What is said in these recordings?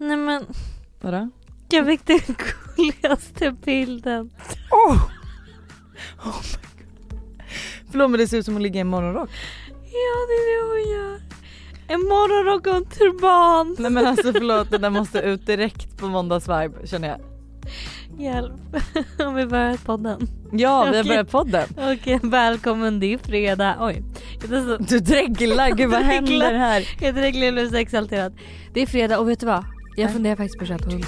Nej men Vadå? jag fick den gulligaste bilden. Oh! oh my God. Förlåt men det ser ut som hon ligger i en morgonrock. Ja det är det hon gör. En morgonrock och en turban. Nej men alltså förlåt det där måste ut direkt på måndagsvibe känner jag. Hjälp. Om vi börjar podden. Ja vi har börjat podden. Okej välkommen det är fredag. Oj. Du dreglar, gud vad händer här? jag dreglar blev så exalterad. Det är fredag och vet du vad? Jag funderar faktiskt på att köpa hund.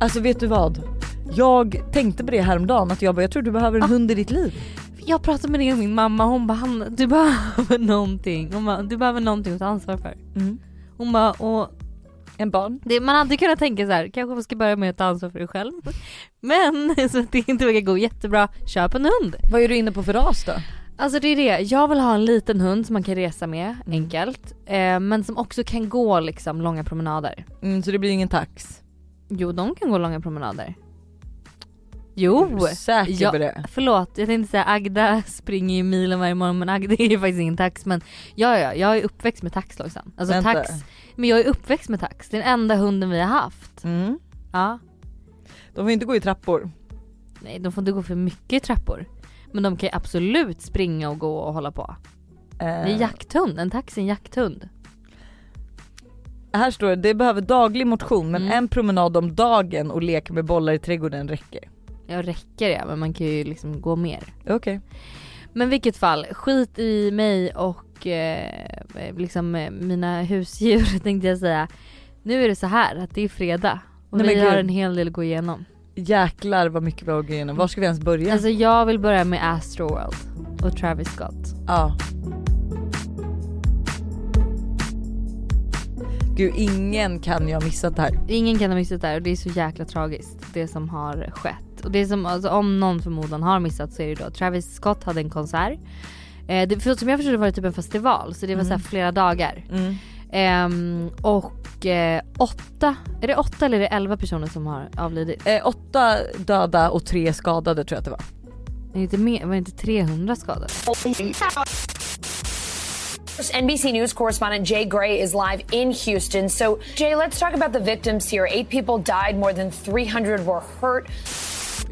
Alltså vet du vad? Jag tänkte på det häromdagen att jag bara, jag tror du behöver en Ah. hund i ditt liv. Jag pratade med det min mamma hon bara "Han- du behöver någonting. Hon bara, du behöver någonting att ta ansvar för. Mm. Hon bara och En barn. det, man hade kunnat tänka så här, kanske man ska börja med att ta ansvar för dig själv. Men så att det inte verkar gå jättebra, köp en hund. Vad är du inne på för ras då? Alltså det är det, jag vill ha en liten hund som man kan resa med Mm. enkelt. Eh, men som också kan gå liksom långa promenader. Mm, så det blir ingen tax? Jo de kan gå långa promenader. Är Jo! du säker Ja, på det? Förlåt, jag tänkte säga Agda springer ju milen varje morgon men Agda är ju faktiskt ingen tax men ja ja, jag är uppväxt med tax Lojsan. Alltså Vänta. tax, men jag är uppväxt med tax, det är den enda hunden vi har haft. Mm. Ja, De får inte gå i trappor. nej de får inte gå för mycket i trappor. Men de kan ju absolut springa och gå och hålla på. Det är Eh, jakthund, en tax är en jakthund. här står det, det behöver daglig motion men Mm. en promenad om dagen och lek med bollar i trädgården räcker. Ja räcker det men man kan ju liksom gå mer. Okej. Men vilket fall, skit i mig och eh, liksom eh, mina husdjur tänkte jag säga. Nu är det så här att det är fredag och Nej, vi har en hel del att gå igenom. Jäklar vad mycket vi har att gå igenom. Var ska vi ens börja? Alltså jag vill börja med Astroworld och Travis Scott. ja. Gud ingen kan ju ha missat det här. Ingen kan ha missat det här och det är så jäkla tragiskt det som har skett. Och det som, alltså, om någon förmodan har missat så är det då Travis Scott hade en konsert. Eh, det, för som jag förstod det var det typ en festival så det var så här flera dagar. Mm. Ehm, och eh, åtta, är det åtta eller är det elva personer som har avlidit? Eh, åtta döda och tre skadade tror jag att det var. Är det inte mer, var det inte 300 skadade? NBC News correspondent Jay Gray is live in Houston. So, Jay, let's talk about the victims here. Eight people died, more than 300 were hurt.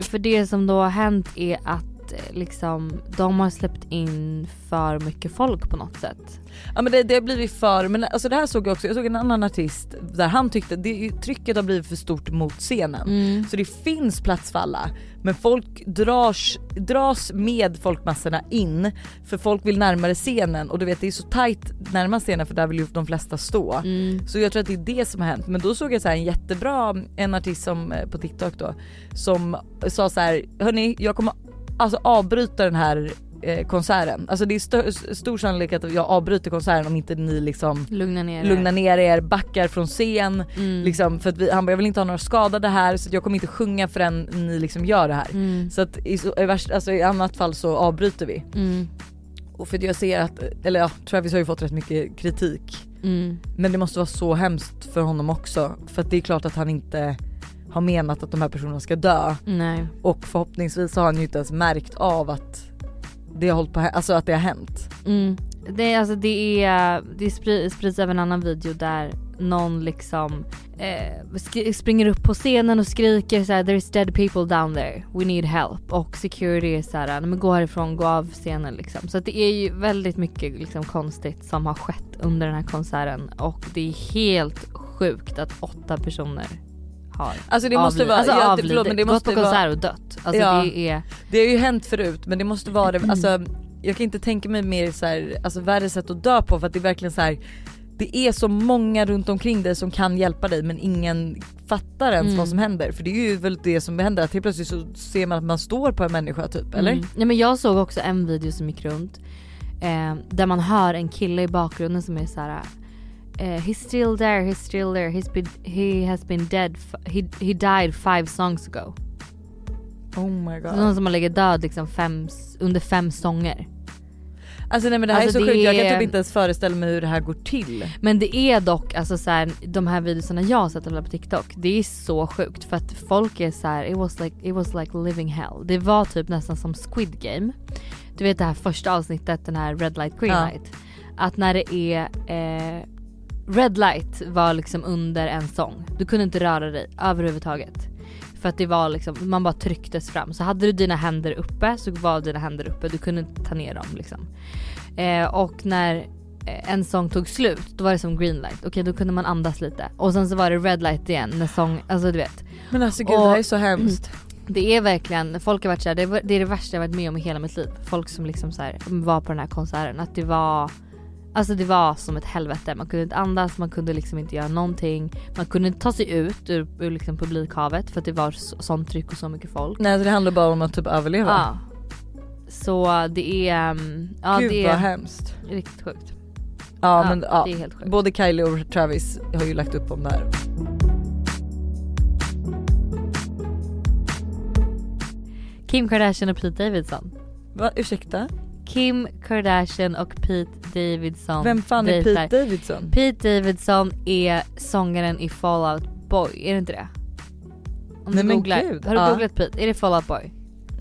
För det som då har hänt är att liksom de har släppt in för mycket folk på något sätt. Ja men det, det har blivit för, men alltså det här såg jag också, jag såg en annan artist där han tyckte det, trycket har blivit för stort mot scenen. Så det finns plats för alla. Men folk dras, dras med folkmassorna in för folk vill närmare scenen och du vet det är så tight närmast scenen för där vill ju de flesta stå. Så jag tror att det är det som har hänt. Men då såg jag så här en jättebra, en artist som eh, på TikTok då som sa så här: hörni jag kommer alltså avbryta den här eh, konserten. Alltså det är stö- stor sannolikhet att jag avbryter konserten om inte ni liksom Lugna ner er. lugnar ner er, backar från scen. Mm. Liksom, för att vi, han bara jag vill inte ha några skadade här så jag kommer inte sjunga förrän ni liksom gör det här. Mm. Så att i, i, värst, alltså, i annat fall så avbryter vi. Mm. Och för att jag ser att, eller ja Travis har ju fått rätt mycket kritik. Mm. Men det måste vara så hemskt för honom också. För att det är klart att han inte har menat att de här personerna ska dö. Nej. Och förhoppningsvis har han ju inte ens märkt av att det har hållit på, alltså att det har hänt. Mm. Det, alltså, det, är, det spri- sprids även en annan video där någon liksom eh, springer upp på scenen och skriker såhär “There's dead people down there, we need help” och security är såhär “Nej men gå härifrån, gå av scenen” liksom. Så det är ju väldigt mycket liksom konstigt som har skett under den här konserten och det är helt sjukt att åtta personer har Alltså det måste vara, alltså, ja, avlidit, förlåt, men det gått måste på vara, konsert och dött. Alltså Ja. det är det har ju hänt förut men det måste vara det, alltså jag kan inte tänka mig mer så här, alltså värre sätt att dö på för att det är verkligen så här. Det är så många runt omkring dig som kan hjälpa dig men ingen fattar ens Mm. vad som händer. För det är ju väl det som händer att helt plötsligt så ser man att man står på en människa typ eller? Mm. Nej men jag såg också en video som gick runt eh, där man hör en kille i bakgrunden som är såhär eh, He's still there, he's still there, he's been, he has been dead, he, he died five songs ago. Oh my god. Så någon som har legat död liksom fem, under fem sånger. Alltså nej men det här Alltså, är så sjukt, jag kan typ inte ens föreställa mig hur det här går till. Men det är dock alltså så här, de här videorna jag har sett på TikTok, det är så sjukt för att folk är så här, it was like, it was like living hell. Det var typ nästan som Squid Game. Du vet det här första avsnittet, den här red light green Ja. light. Att när det är eh, red light var liksom under en sång. Du kunde inte röra dig överhuvudtaget. För att det var liksom, man bara trycktes fram. Så hade du dina händer uppe så var dina händer uppe, du kunde inte ta ner dem liksom. Eh, och när eh, en sång tog slut, då var det som green light. Okej då kunde man andas lite. Och sen så var det red light igen när sång, alltså du vet. Men alltså gud Och- det här är så hemskt. Det är verkligen, folk har varit såhär, det är det värsta jag varit med om i hela mitt liv. Folk som liksom så här, var på den här konserten, att det var Alltså det var som ett helvete, man kunde inte andas, man kunde liksom inte göra någonting. Man kunde inte ta sig ut ur, ur liksom publikhavet för att det var så, sånt tryck och så mycket folk. Nej det handlar bara om att typ överleva. Ja. Så det är, mm, ja gud det vad är hemskt. riktigt sjukt. Ja, men ja. det är helt sjukt. Både Kylie och Travis har ju lagt upp om det här. Kim Kardashian och Pete Davidson. Va, ursäkta? Kim Kardashian och Pete Davidson Vem fan är. Pete Davidson? Pete Davidson är sångaren i Fall Out Boy, är det inte det? Om Nej, du men googlar. gud, Har du ja. googlat Pete? Är det Fall Out Boy?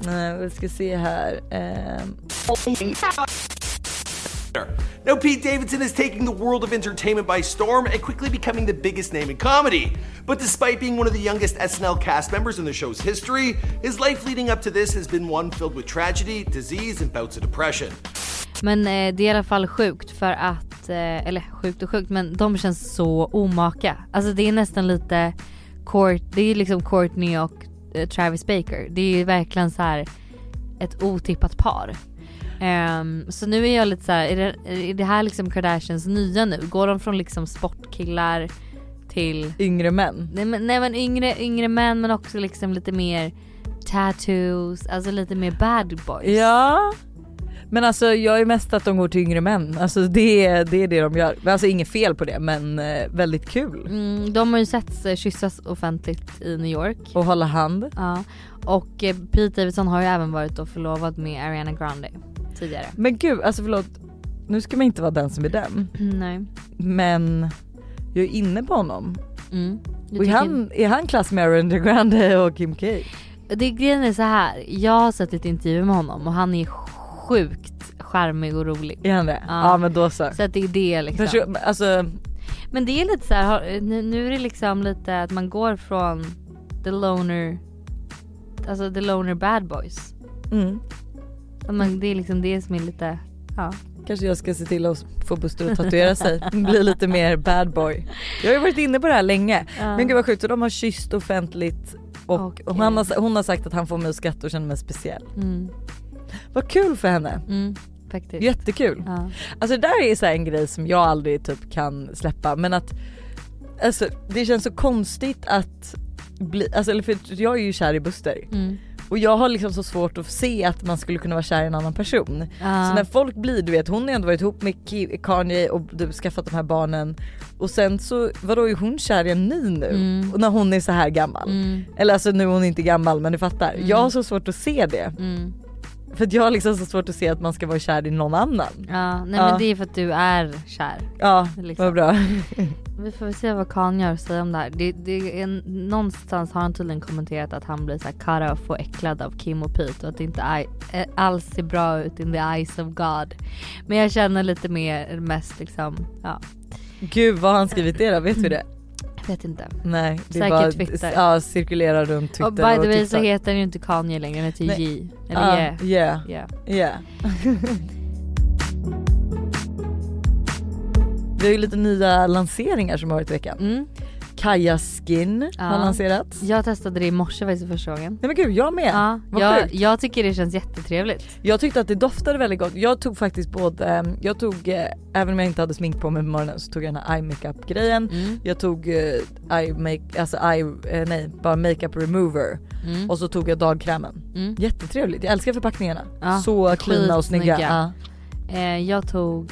Nej vi ska se här. Ehm, Now, Pete Davidson is taking the world of entertainment by storm and quickly becoming the biggest name in comedy. But despite being one of the youngest SNL cast members in the show's history, his life leading up to this has been one filled with tragedy, disease, and bouts of depression. Men eh, det är i alla fall sjukt för att, eh, eller sjukt och sjukt men de känns så omaka. Alltså det är nästan lite Court, det är liksom Courtney och eh, Travis Baker. Det är ju verkligen så här ett otippat par. Ehm, så nu är jag lite så här, är det, är det här liksom Kardashians nya nu? Går de från liksom sportkillar till yngre män. Nej men, nej, men yngre, yngre män men också liksom lite mer tattoos, alltså lite mer bad boys. Ja. Men alltså jag är mest att de går till yngre män. Alltså det, det är det de gör. Alltså inget fel på det men eh, väldigt kul. Mm, de har ju setts eh, kyssas offentligt i New York. Och hålla hand. Ja. Och eh, Pete Davidson har ju även varit då förlovad med Ariana Grande tidigare. Men gud alltså förlåt. Nu ska man inte vara den som är den. Nej. Men jag är inne på honom. Mm. Och är han, är han klass med Ariana Grande och Kim K? Det grejen är så här. jag har sett lite intervjuer med honom och han är sjukt charmig och rolig. Är han det? Ja, men då så. Så att det är det liksom. Förstå, alltså, Men det är lite så här, nu är det liksom lite att man går från the loner, alltså the loner bad boys. mm. Man, det är liksom det som är lite, ja. Kanske jag ska se till att få Buster att tatuera sig. Bli lite mer bad boy. Jag har ju varit inne på det här länge. Ja. Men gud vad sjukt, så de har kysst offentligt och, Okej. och han har, hon har sagt att han får mig att skratta och känna mig speciell. Mm, Vad kul för henne. mm, faktiskt. Jättekul. Ja. Alltså det där är så en grej som jag aldrig typ kan släppa men att alltså det känns så konstigt att bli, alltså eller för jag är ju kär i Buster Mm. Och jag har liksom så svårt att se att man skulle kunna vara kär i en annan person. Ja. Så när folk blir, du vet hon har ändå varit ihop med Kanye och du skaffat de här barnen och sen så vadå är hon kär i en ny nu? Mm. Och när hon är så här gammal. Mm, Eller alltså nu är hon inte gammal men du fattar. Jag har så svårt att se det. mm. För att jag har liksom så svårt att se att man ska vara kär i någon annan. Ja, nej Ja. men det är för att du är kär. Ja, Liksom. vad bra. Vi får väl se vad Kanye har att säga om det här. Det, det är, någonstans har han tydligen kommenterat att han blir så här cut off och äcklad av Kim och Pete och att det inte eh, alls ser bra ut in the eyes of God. Men jag känner lite mer mest liksom, ja, Gud vad har han skrivit det då? Vet vi det? Vet inte. Nej, det Säkert bara, Twitter. Ja, cirkulerar runt Twitter och by the way så heter han ju inte Kanye längre, han heter Nej. J. Eller Ja, yeah. yeah, yeah. yeah. Vi har ju lite nya lanseringar som har varit i veckan. Mm. Kaja Skin har Ja. lanserats. Jag testade det i morse faktiskt för första gången. Nej men gud, jag med. Ja, Vad jag, sjukt. jag tycker det känns jättetrevligt. Jag tyckte att det doftade väldigt gott. Jag tog faktiskt både, eh, jag tog, eh, även om jag inte hade smink på mig på morgonen så tog jag den här eye makeup grejen. Mm. Jag tog eh, eye make, alltså eye, eh, nej bara makeup remover Mm. och så tog jag dagkrämen. Mm. Jättetrevligt, jag älskar förpackningarna. Ja, så cleana och snygga. skitsnygga. Ja. Eh, jag tog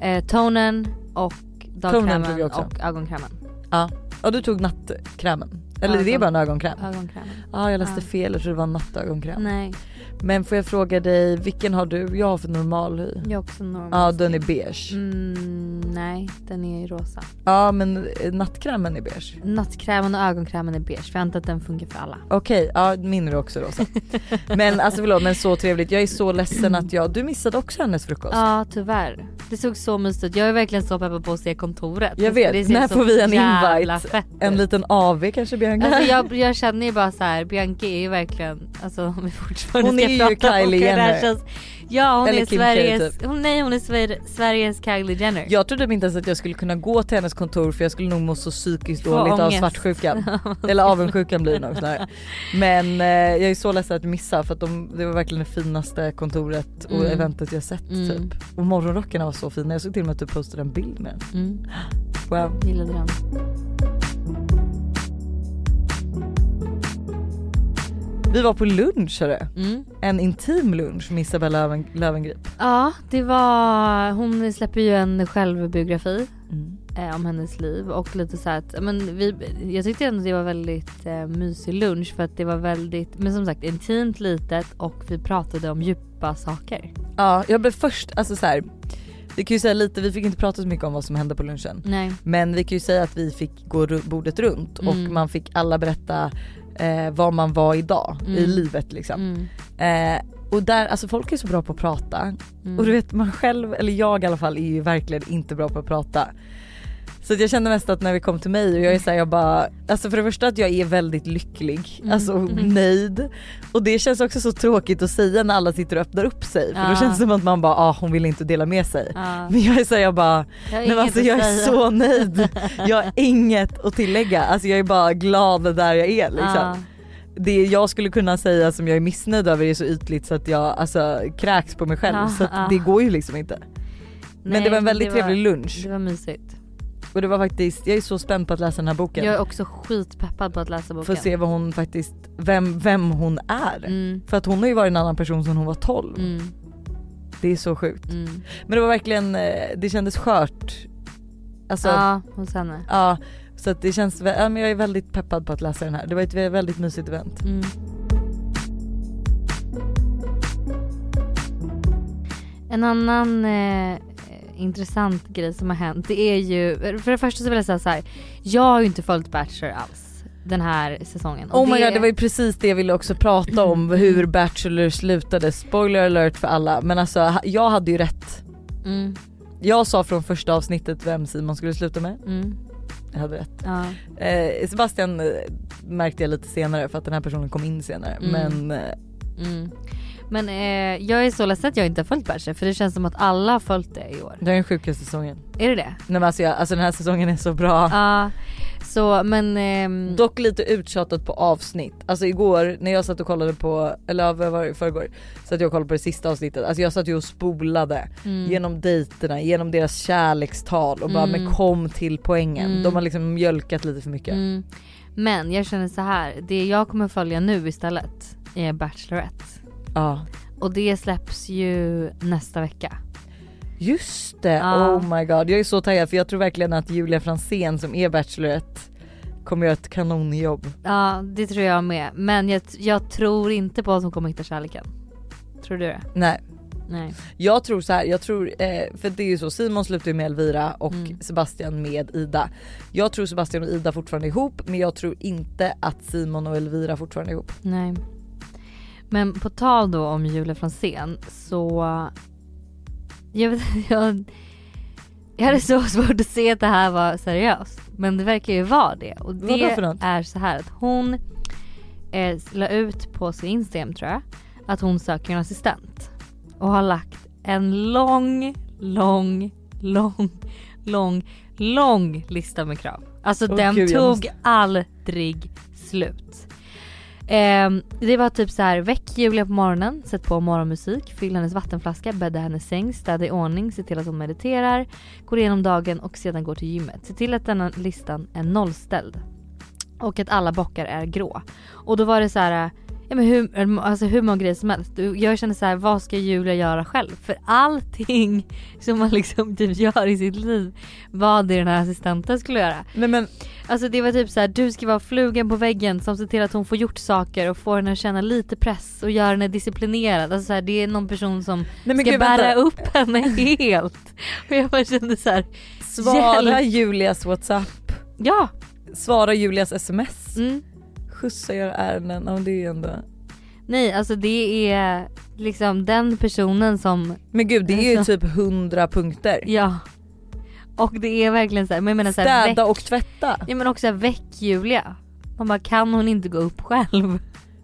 eh, tonen och dagkrämen och ögonkrämen. Ja. Och du tog nattkrämen. Eller det är Ögon- bara en ögonkräm? Ögonkrämen. Ja jag läste Ja. fel, jag trodde det var nattögonkräm. Nej. Men får jag fråga dig, vilken har du? Jag har för normal hy. Jag är också normal. Ja den är beige. Mm, nej, den är rosa. Ja men eh, nattkrämen är beige. Nattkrämen och ögonkrämen är beige för jag antar att den funkar för alla. Okej, ja min är också rosa. men alltså förlåt men så trevligt. Jag är så ledsen att jag, du missade också hennes frukost. Ja tyvärr. Det såg så mysigt ut. Jag är verkligen så peppad på att se kontoret. Jag vet, när får vi en invite? Fett En liten AV kanske Bianca? Alltså jag, jag känner ju bara så här, Bianca är ju verkligen, alltså om vi fortfarande ju om Kylie Jenner. Ja hon Eller är Kim K, Sveriges, typ. hon, nej hon är Sver, Sveriges Kylie Jenner. Jag trodde inte ens att jag skulle kunna gå till hennes kontor för jag skulle nog må så psykiskt Få dåligt av ångest. svartsjukan. Eller avundsjukan blir det nog snarare. Men eh, jag är så ledsen att missa för att de, det var verkligen det finaste kontoret och Mm. eventet jag sett Mm. typ. Och morgonrockarna var så fina, jag såg till och med att du postade en bild med den. Mm, Wow. gillade den. Vi var på lunch hörru. Mm. En intim lunch med Isabella Löven, Löwengrip. Ja det var, hon släpper ju en självbiografi Mm. eh, om hennes liv och lite så att, men vi, jag tyckte ändå det var väldigt eh, mysig lunch för att det var väldigt, men som sagt intimt litet och vi pratade om djupa saker. Ja jag blev först, alltså så här. Vi kan ju säga lite, vi fick inte prata så mycket om vad som hände på lunchen. Nej. Men vi kan ju säga att vi fick gå bordet runt och Mm. man fick alla berätta eh, var man var idag i Mm. livet liksom. Mm. Eh, och där, alltså folk är så bra på att prata. Mm. Och du vet man själv, eller jag i alla fall är ju verkligen inte bra på att prata. Så jag kände mest att när vi kom till mig och jag är såhär jag bara, alltså för det första att jag är väldigt lycklig, Mm. alltså Mm. nöjd. Och det känns också så tråkigt att säga när alla sitter och öppnar upp sig för Ja. då känns det som att man bara ah, hon vill inte dela med sig. Ja. Men jag är såhär jag bara, Jag men inget alltså jag är säga. så nöjd. Jag har inget att tillägga, alltså jag är bara glad där jag är liksom. Ja. Det jag skulle kunna säga som jag är missnöjd över är så ytligt så att jag alltså kräks på mig själv Ja, så ja. det går ju liksom inte. Men Nej, det var en väldigt trevlig var- lunch Det var mysigt. Och det var faktiskt, jag är så spänd på att läsa den här boken. Jag är också skitpeppad på att läsa boken. För att se vad hon faktiskt, vem, vem hon är. Mm. För att hon har ju varit en annan person sedan hon var 12. Mm. Det är så sjukt. Mm. Men det var verkligen, eh, det kändes skört. Alltså, ja. Ja hos henne. så att det känns, ja, men jag är väldigt peppad på att läsa den här. Det var ett vä- väldigt mysigt event. Mm. En annan eh, intressant grej som har hänt det är ju, för det första så vill jag säga så här. Jag har ju inte följt Bachelor alls den här säsongen. Och Oh my god det var ju precis det jag ville också prata om, hur Bachelor slutade. Spoiler alert för alla men alltså jag hade ju rätt. Mm, Jag sa från första avsnittet vem Simon skulle sluta med. mm, Jag hade rätt. ja. Eh, Sebastian eh, märkte jag lite senare för att den här personen kom in senare Mm. men eh, Mm. Men eh, jag är så ledsen att jag inte har följt Bachelor för det känns som att alla har följt det i år. det är den sjukaste säsongen. Är det det? Nej, men alltså, jag, alltså den här säsongen är så bra. Ja. så men... ehm, Dock lite uttjatat på avsnitt. Alltså igår när jag satt och kollade på, eller vad var det, förrgår, satt jag och kollade på det sista avsnittet. Alltså jag satt ju och spolade mm, genom dejterna, genom deras kärlekstal och bara Mm. men kom till poängen. Mm. De har liksom mjölkat lite för mycket. mm. Men jag känner så här, det jag kommer följa nu istället är Bachelorette. Ja. Och det släpps ju nästa vecka. Just det, Ja. oh my god. Jag är så taggad för jag tror verkligen att Julia Fransén som är Bachelorette kommer göra ett kanonjobb. Ja det tror jag med. Men jag, jag tror inte på att hon kommer hitta kärleken. Tror du det? Nej. Nej. Jag tror så här, jag tror, eh, för det är ju så, Simon slutar ju med Elvira och Mm. Sebastian med Ida. Jag tror Sebastian och Ida fortfarande är ihop men jag tror inte att Simon och Elvira fortfarande är ihop. Nej. Men på tal då om Julia Franzén så... Jag, vet, jag, jag hade så svårt att se att det här var seriöst. Men det verkar ju vara det. Och det är så här att hon eh, la ut på sin Instagram tror jag att hon söker en assistent. Och har lagt en lång, lång, lång, lång, lång lista med krav. Alltså Åh, den gud, tog måste- aldrig slut. Eh, det var typ så här: väck Julia på morgonen, sätt på morgonmusik, fyll hennes vattenflaska, bädda hennes säng, städa i ordning, se till att hon mediterar, går igenom dagen och sedan går till gymmet. Se till att denna listan är nollställd. Och att alla bockar är grå. Och då var det så här. Ja men hur, alltså hur många grejer som helst. Jag känner så här, vad ska Julia göra själv? För allting som man liksom typ gör i sitt liv, vad det den här assistenten skulle göra. Nej men Alltså det var typ så här, du ska vara flugan på väggen som ser till att hon får gjort saker och får henne att känna lite press och gör henne disciplinerad. Alltså så här, det är någon person som Nej, ska gud, bära vänta. upp henne helt. Och jag bara kände så här, svara hjälp. Julias whatsapp, Ja! svara Julias sms, Mm. Skjutsa gör ärenden, ja det är ändå Nej alltså det är liksom den personen som, Men gud det är ju Alltså. typ 100 punkter. ja. Och det är verkligen så här, men jag menar så här, Städa väck, och tvätta. ja men också väck Julia. Man bara kan hon inte gå upp själv?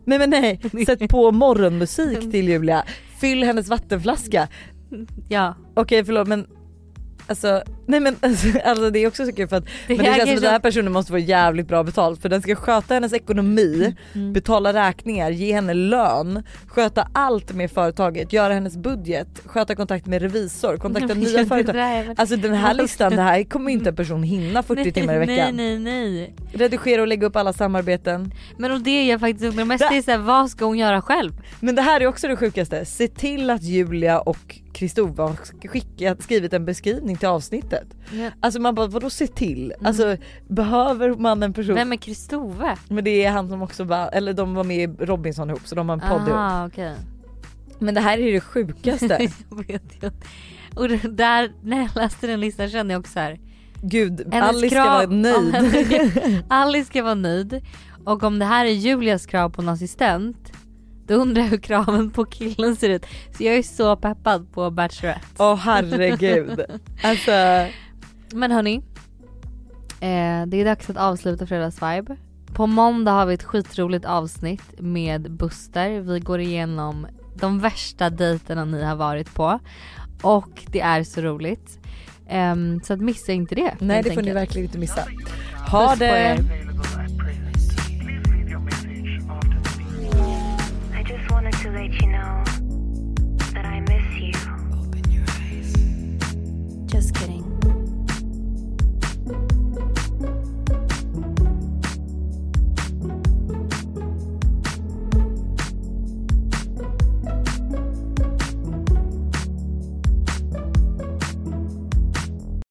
Nej men nej, sätt på morgonmusik till Julia. Fyll hennes vattenflaska. Ja. Okej förlåt men Alltså, nej men alltså, alltså det är också så kul för att Det men det känns som att den här personen måste få jävligt bra betalt för den ska sköta hennes ekonomi, Mm. betala räkningar, ge henne lön, sköta allt med företaget, göra hennes budget, sköta kontakt med revisor, kontakta nya Det företag. där Alltså den här listan, det här kommer inte en person hinna 40 timmar i veckan. Nej nej nej. Redigera och lägga upp alla samarbeten. Men och det jag faktiskt undrar mest Det- är såhär, vad ska hon göra själv? Men det här är också det sjukaste, se till att Julia och Kristova har skickat, skrivit en beskrivning till avsnittet. Ja. Alltså man bara vadå se till? Alltså behöver man en person? Vem är Kristove? Men det är han som också var, eller de var med i Robinson ihop så de har en podd ihop. Aha okej. Men det här är det sjukaste. jag vet jag. Och där, när jag läste den listan kände jag också så här. Gud, hennes Alice ska krav- vara om nöjd. Alice ska vara nöjd. Och om det här är Julias krav på en assistent. Då undrar jag hur kraven på killen ser ut. Så jag är så peppad på Bachelorette. Åh herregud. Alltså, Men hörni. Eh, det är dags att avsluta fredagsvibe. På måndag har vi ett skitroligt avsnitt med Buster. Vi går igenom de värsta dejterna ni har varit på. Och det är så roligt. Ehm, så att missa inte det. nej det får ni enkelt. verkligen inte missa. Ha Puss det!